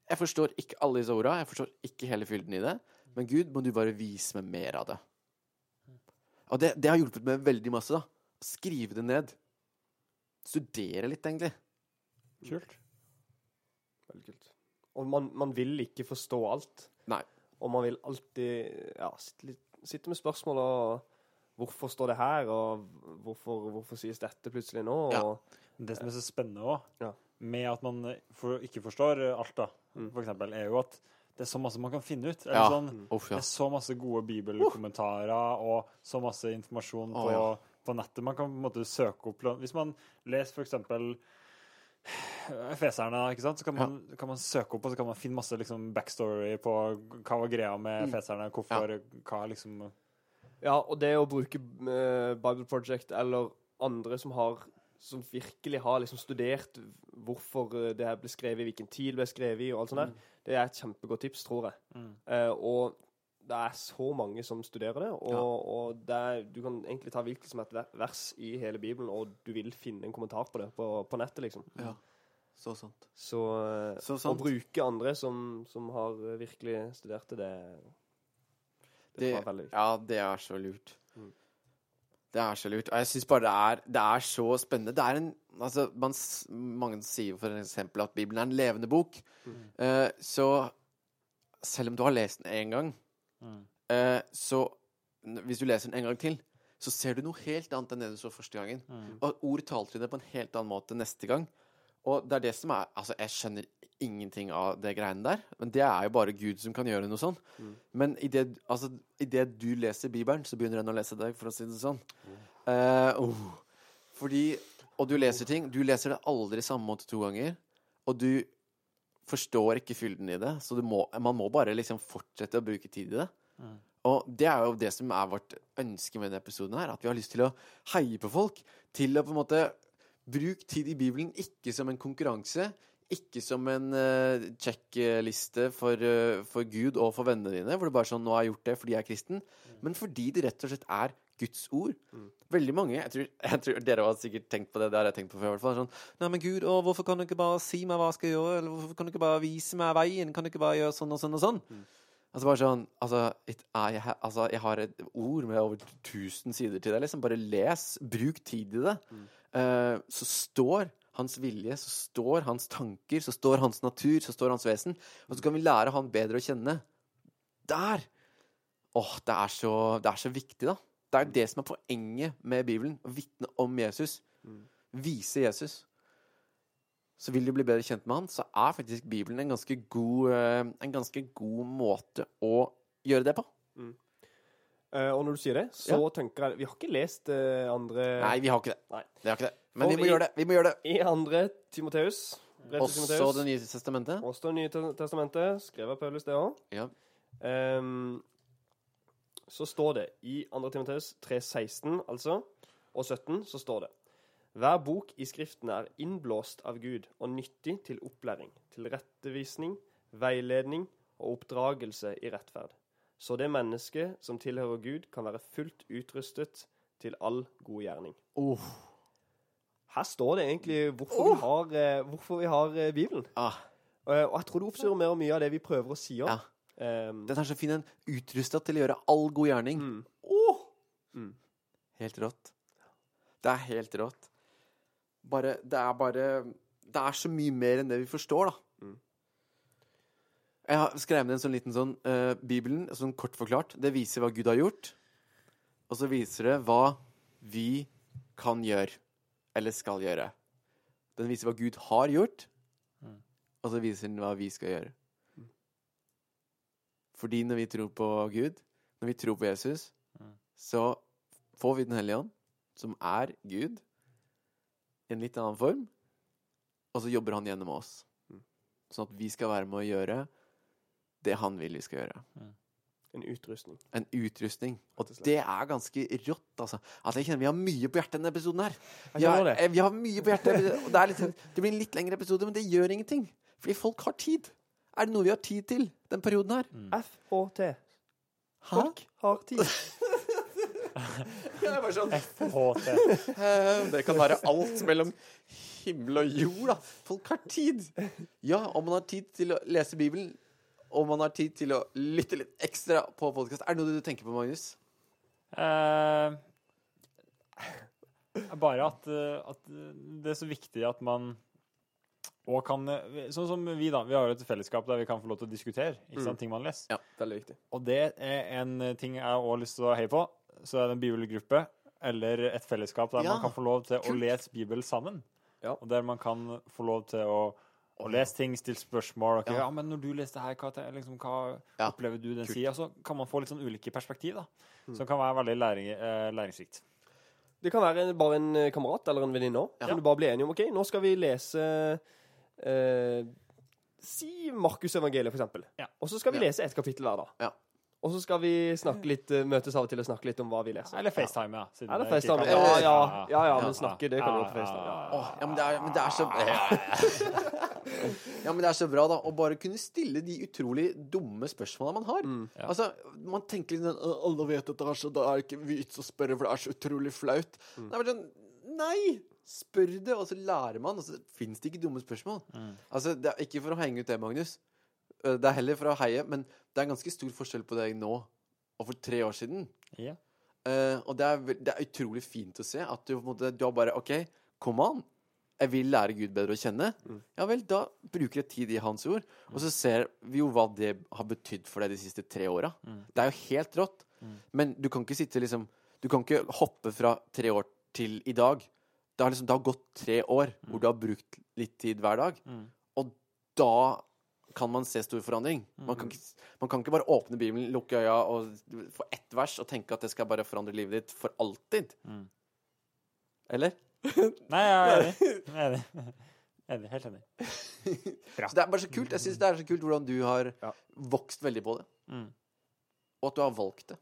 Jeg forstår ikke alle disse orda, jeg forstår ikke hele fylden i det, men Gud, må du bare vise meg mer av det. Og det, det har hjulpet meg veldig masse, da. Skrive det ned. Studere litt, egentlig. Kult. Veldig kult. Og man, man vil ikke forstå alt. Nei. Og man vil alltid ja, sitte, med spørsmål og Hvorfor står det her, og hvorfor, hvorfor sies dette plutselig nå? Ja. Det som er så spennende òg, Ja. med at man eh, for, ikke forstår eh, alt, da, Mm. for eksempel, er jo at det er så masse man kan finne ut. Eller Ja. sånn, Uff, Det er så masse gode bibelkommentarer og så masse informasjon på, ja. på nettet. Man kan på en måte søke opp Hvis man leser for eksempel Feserne, ikke sant? så kan man, kan man søke opp og så kan man finne masse liksom, backstory på hva var greia med Mm. feserne, hvorfor hva liksom ja, og det å bruke eh, Bible Project eller andre som har som virkelig har liksom studert hvorfor eh, det her ble skrevet, hvilken tid det ble skrevet i, og alt sånt der, det er et kjempegodt tips, tror jeg. Mm. Eh, og det er så mange som studerer det, og, og det er, du kan egentlig ta hvilket som et vers i hele Bibelen, og du vil finne en kommentar på det på, på nettet, liksom. ja. Så sant. Så, eh, Så å bruke andre som, som har virkelig studert det, det, det, Det, er veldig viktig. ja, det er så lurt. Mm. Det er så lurt. Og jeg syns bare det er, det er så spennende. Det er en Altså, man, mange sier for eksempel at Bibelen er en levende bok. Mm. Eh, så selv om du har lest den én gang, Mm. eh, så Hvis du leser den en gang til, så ser du noe helt annet enn det du så første gangen. Mm. Og ord taler til deg på en helt annen måte neste gang. Og det er det som er Altså, jeg skjønner ingenting av det greiene der, men det er jo bare Gud som kan gjøre noe sånn. Mm. Men idet altså, i det du leser Bibelen, så begynner den å lese deg, for å si det sånn. Eh, oh. Fordi Og du leser ting Du leser det aldri samme måte to ganger, og du forstår ikke fylden i det, så du må, man må bare liksom fortsette å bruke tid i det. Mm. Og det er jo det som er vårt ønske med denne episoden her, at vi har lyst til å heie på folk, til å på en måte bruke tid i Bibelen ikke som en konkurranse, ikke som en uh, sjekkliste for, uh, for Gud og for vennene dine, hvor det bare er sånn 'Nå har jeg gjort det fordi jeg er kristen', men fordi det rett og slett er Guds ord. Mm. Veldig mange jeg tror, jeg tror Dere har sikkert tenkt på det. Det har jeg tenkt på før. i hvert fall, Sånn, Nei, men Gud, å, hvorfor kan du ikke bare si meg hva jeg skal gjøre? Eller hvorfor kan du ikke bare vise meg veien? Kan du ikke bare gjøre sånn og sånn og sånn? Mm. Altså bare sånn altså, it, jeg, altså, jeg har et ord med over 1000 sider til deg. Liksom. Bare les. Bruk tid i det. Mm. Eh, så står hans vilje, så står hans tanker, så står hans natur, så står hans vesen. Og så kan vi lære han bedre å kjenne. Der! Åh, det er så, det er så viktig, da. Det er det som er poenget med Bibelen. Å vitne om Jesus. Mm. Vise Jesus. Så vil du bli bedre kjent med han, så er faktisk Bibelen en ganske god, eh, en ganske god måte å gjøre det på. Eh, og når du sier det, så tenker jeg Vi har ikke lest uh, andre Nei, vi har ikke det. Nei. Vi har ikke det. Men vi må i- gjøre det. Vi må gjøre det. I andre Timoteus, Også Det nye testamentet. også Det nye testamentet, skrevet av Paulus, det òg. Ja. så står det i 2. Timoteus 3,16 altså, og 17, så står det Hver bok i Skriften er innblåst av Gud og nyttig til opplæring, til rettevisning, veiledning og oppdragelse i rettferd. Så det mennesket som tilhører Gud, kan være fullt utrustet til all god gjerning. Oh. Her står det egentlig hvorfor vi har, eh, hvorfor vi har eh, Bibelen. Ah, Eh, og jeg tror det oppsummerer mer og mye av det vi prøver å si òg. Ja. den er så fin. En utrusta til å gjøre all god gjerning. mm. Oh. Mm. Helt rått. Det er helt rått. Bare Det er bare Det er så mye mer enn det vi forstår, da. Mm. Jeg har skrevet ned en sånn liten sånn eh, Bibelen, sånn kort forklart. Det viser hva Gud har gjort. Og så viser det hva vi kan gjøre. Eller skal gjøre. Den viser hva Gud har gjort, Mm. og så viser den hva vi skal gjøre. Fordi når vi tror på Gud, når vi tror på Jesus, Mm. så får vi Den hellige ånd, som er Gud, i en litt annen form, og så jobber han gjennom oss. Mm. Sånn at vi skal være med å gjøre det han vil vi skal gjøre. En utrustning. En utrustning. Og det er ganske rått, altså. Altså, jeg kjenner vi har mye på hjertet i denne episoden her. Vi har, det. eh, Vi har mye på hjertet. Og det, er litt, det blir en litt lengre episode, men det gjør ingenting. Fordi folk har tid. Er det noe vi har tid til den perioden her? FHT. Hæ? Folk har tid. Det er bare sånn FHT. eh, Det kan være alt mellom himmel og jord, da. Folk har tid. Ja, om man har tid til å lese Bibelen, og man har tid til å lytte litt ekstra på podkast. Er det noe du tenker på, Magnus? Eh, bare at, eh, at det er så viktig at man og kan eh, Sånn som vi, da. Vi har jo et fellesskap der vi kan få lov til å diskutere ikke sant, ting man leser. Ja, Veldig viktig. Og det er en ting jeg har lyst til å heie på. Så er det en bibelgruppe eller et fellesskap der Ja, man kan få lov til å lese Bibelen sammen. Ja. Og der man kan få lov til å, å lese ting, stille spørsmål. Okay? Ja. ja. men når du leser det her, hva, liksom, hva Ja, opplever du den sida? Så kan man få litt sånn ulike perspektiv, da. Som kan være veldig læring, eh, læringsrikt. Det kan være bare en eh, kamerat eller en venninne òg. Ja. Kan du bare bli enige om OK, nå skal vi lese eh, Si Markusevangeliet, for eksempel. Ja. Og så skal vi Ja. lese et kapittel hver dag. Og så skal vi snakke litt, eh, møtes av og til og snakke litt om hva vi leser. Eller FaceTime, ja. siden Eller FaceTime. Ja, ja, ja, ja, Ja. men snakke, det kan du gjøre på FaceTime. Ja. Åh, ja, men det er, men det er så Ja, men det er så bra, da. Å bare kunne stille de utrolig dumme spørsmåla man har. Ja. Altså, Man tenker litt sånn Alle vet at det er så da er det ikke vits å spørre, for det er så utrolig flaut. Det er bare sånn Nei! Spør det, og så lærer man. Og så fins det ikke dumme spørsmål. Altså, det er Ikke for å henge ut det, Magnus. Øh, Det er heller for å heie, men det er ganske stor forskjell på deg nå og for tre år siden. Ja. Uh, og det er, det er utrolig fint å se at du, på en måte, du har bare OK, kom an. Jeg vil lære Gud bedre å kjenne. Ja vel, da bruker jeg tid i Hans ord. Og så ser vi jo hva det har betydd for deg de siste tre åra. Det er jo helt rått. Men du kan ikke sitte liksom Du kan ikke hoppe fra tre år til i dag. Det har, liksom, det har gått tre år hvor du har brukt litt tid hver dag. Og da kan man se stor forandring. Man kan, ikke, man kan ikke bare åpne Bibelen, lukke øya og få ett vers og tenke at det skal bare forandre livet ditt for alltid. Eller? Nei, jeg er enig. Jeg er enig. enig. Helt enig. Så det er bare så kult. Jeg syns det er så kult hvordan du har Ja. vokst veldig på det. Mm. Og at du har valgt det.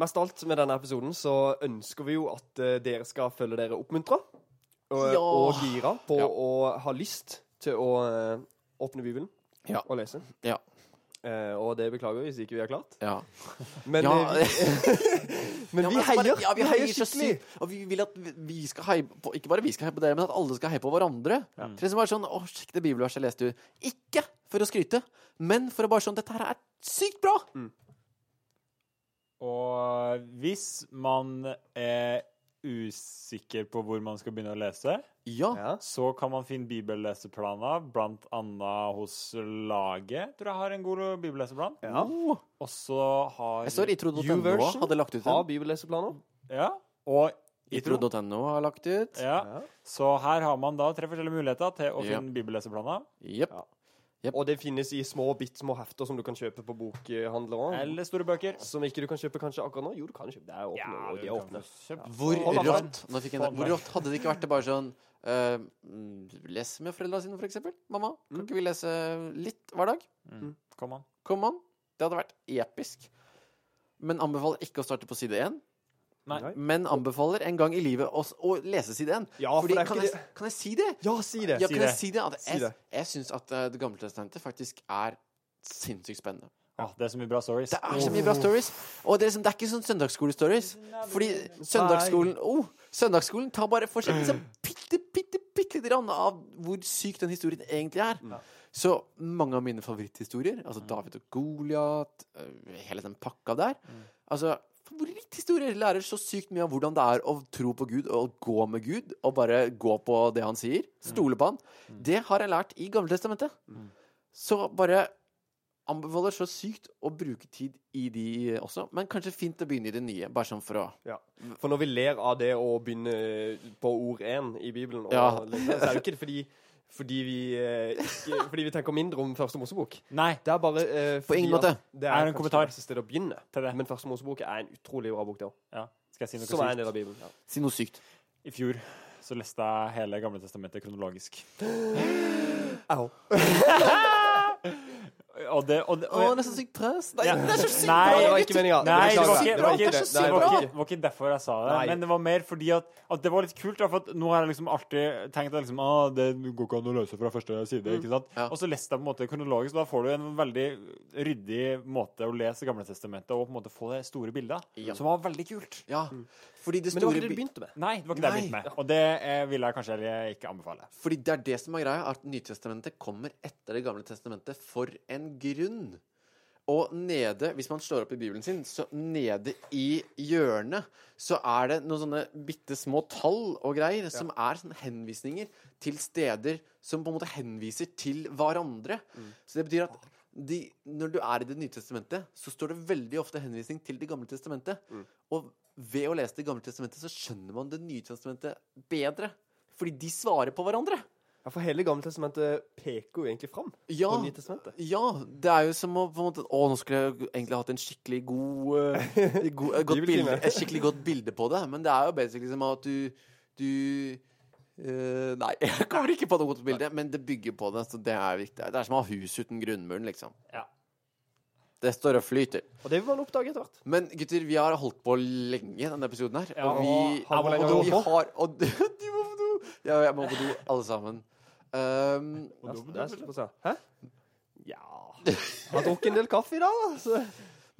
Mest av alt med denne episoden så ønsker vi jo at eh, dere skal føle dere oppmuntra og, Ja. og gira på Ja. å ha lyst til å eh, åpne Bibelen Ja. og lese. Ja. Eh, og det beklager vi hvis ikke vi er klart. Ja. Men, Ja, eh, vi, men Ja, vi altså heier. ja, vi heier så skikkelig. sykt. Og vi vil at vi- vi skal heie på Ikke bare vi skal heie på dere, men at alle skal heie på hverandre. Til det som er sånn Å, sjekk det bibelverset jeg leste. Ikke for å skryte, men for å bare sånn Dette her er sykt bra! Og hvis man er usikker på hvor man skal begynne å lese, Ja. Så kan man finne bibelleseplaner, blant annet hos Laget, tror jeg har en god bibelleseplan. Ja. Og så har Jeg står itro.no hadde lagt ut Har en. bibelleseplaner. Ja, og Itro. Itro.no har lagt ut. Ja. Ja. Så her har man da tre forskjellige muligheter til å Ja. finne bibelleseplaner. Jepp. Ja. Jep. Og det finnes i små, bittesmå hefter som du kan kjøpe på bokhandler òg. Eller store bøker. Som ikke du kan kjøpe kanskje akkurat nå. Jo, du kan kjøpe. Det er åpne. og de er åpne. Hvor rått Nå fikk jeg en, Hvor rått hadde det ikke vært det bare sånn eh, mm, Les med foreldra sine, for eksempel. Mamma, kan ikke vi lese litt hver dag? Mm. Kom an. Kom an. Det hadde vært episk. Men anbefaler ikke å starte på side én. Nei. Men anbefaler en gang i livet å, å lese side én. Ja, for Fordi, det er kan, jeg, kan jeg si det? Ja, si det! Ja, Si kan jeg det. si det? At Si jeg det. jeg syns at uh, Det gamle testamentet faktisk er sinnssykt spennende. Ja, det er så mye bra stories. Det er så mye bra stories. Og det er, liksom, det er ikke sånn søndagsskolestories. Fordi søndagsskolen oh, Søndagsskolen tar bare for seg liksom bitte, bitte, bitte grann av hvor syk den historien egentlig er. Så mange av mine favoritthistorier, altså David og Goliat, øh, hele den pakka der Altså, favoritthistorier lærer så sykt mye om hvordan det er å tro på Gud og gå med Gud, og bare gå på det han sier. Stole på han. Det har jeg lært i Gammeltestamentet. Så bare anbefaler så sykt å bruke tid i de også, men kanskje fint å begynne i det nye, bare sånn for å Ja. For når vi ler av det å begynne på ord én i Bibelen, og Ja. så er det ikke fordi, fordi, vi, eh, ikke, fordi vi tenker mindre om Første Mosebok. Nei, Det er bare eh, fordi ingen måte. Det Er en kommentar det beste å begynne. til det. Men Første Mosebok er en utrolig bra bok, det òg. Ja. Skal jeg si noe Som er en sykt? del av Bibelen. Ja. Si noe sykt. I fjor så leste jeg hele Gamle testamentet kronologisk. Au. Og det, og det, og, det er så sykt trøst Nei, Ja. det er så sykt Nei, bra! det var ikke meninga. Nei, det var ikke, det var ikke, Det var ikke, det var ikke derfor jeg sa det. Nei. Men det var mer fordi at, at det var litt kult. Da, for at nå har jeg liksom alltid tenkt at liksom, ah, det går ikke an å løse fra første side. ikke sant? Ja. Og så leste jeg på en måte kronologisk. Da får du en veldig ryddig måte å lese Gamle testamentet og på en måte få det store bildet, Ja. som var veldig kult. Ja, fordi det Men det var ikke det du begynte med. Nei, det var ikke det jeg begynte med. Og det eh, vil jeg kanskje ikke anbefale. Fordi det er det som er greia, at Nytestamentet kommer etter Det gamle testamentet for en grunn. Og nede, hvis man slår opp i Bibelen sin, så nede i hjørnet så er det noen sånne bitte små tall og greier som er sånne henvisninger til steder som på en måte henviser til hverandre. Så det betyr at de, når du er i Det nye testamentet, så står det veldig ofte henvisning til Det gamle testamentet. Og ved å lese Det gamle testamentet så skjønner man Det nye testamentet bedre. Fordi de svarer på hverandre. Ja, For hele Gamle testamentet peker jo egentlig fram Ja, på Nye testamentet. ja, det er jo som å på en måte Å, nå skulle jeg egentlig hatt en skikkelig god, uh, god uh, godt bilde, et skikkelig godt bilde på det. Men det er jo basically som at du Du uh, Nei, jeg kommer ikke på noe godt bilde, men det bygger på det, så det er viktig. Det er som å ha hus uten grunnmuren, liksom. Ja. Det står og flyter. Og det vil man oppdage etter hvert. Men gutter, vi har holdt på lenge denne episoden her. Ja, og vi, har hvor lenge og vi har Og du må på do! Ja, jeg må på do, alle sammen. Um, og er slutt på å si. Hæ? Ja Han har drukket en del kaffe i dag, da. Så.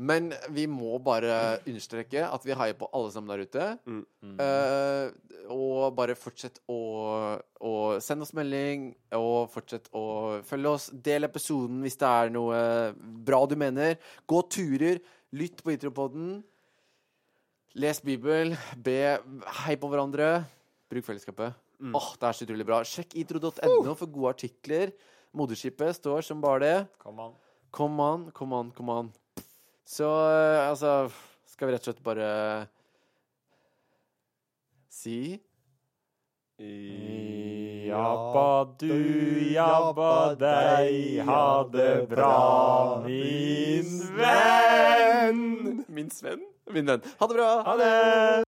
Men vi må bare understreke at vi heier på alle sammen der ute. Mm. Eh, og bare fortsett å, å sende oss melding, og fortsett å følge oss. Del episoden hvis det er noe bra du mener. Gå turer. Lytt på Itropoden. Les Bibel. Be Hei på hverandre. Bruk fellesskapet. Åh, Det er så utrolig bra. Sjekk itro.no for gode artikler. Moderskipet står som bare det. Kom an. Kom an, kom an, kom on. Så eh, altså Skal vi rett og slett bare si Jabba du, jabba deg, ha det bra, min venn. Min Sven? Min venn. Ha det bra. Ha det!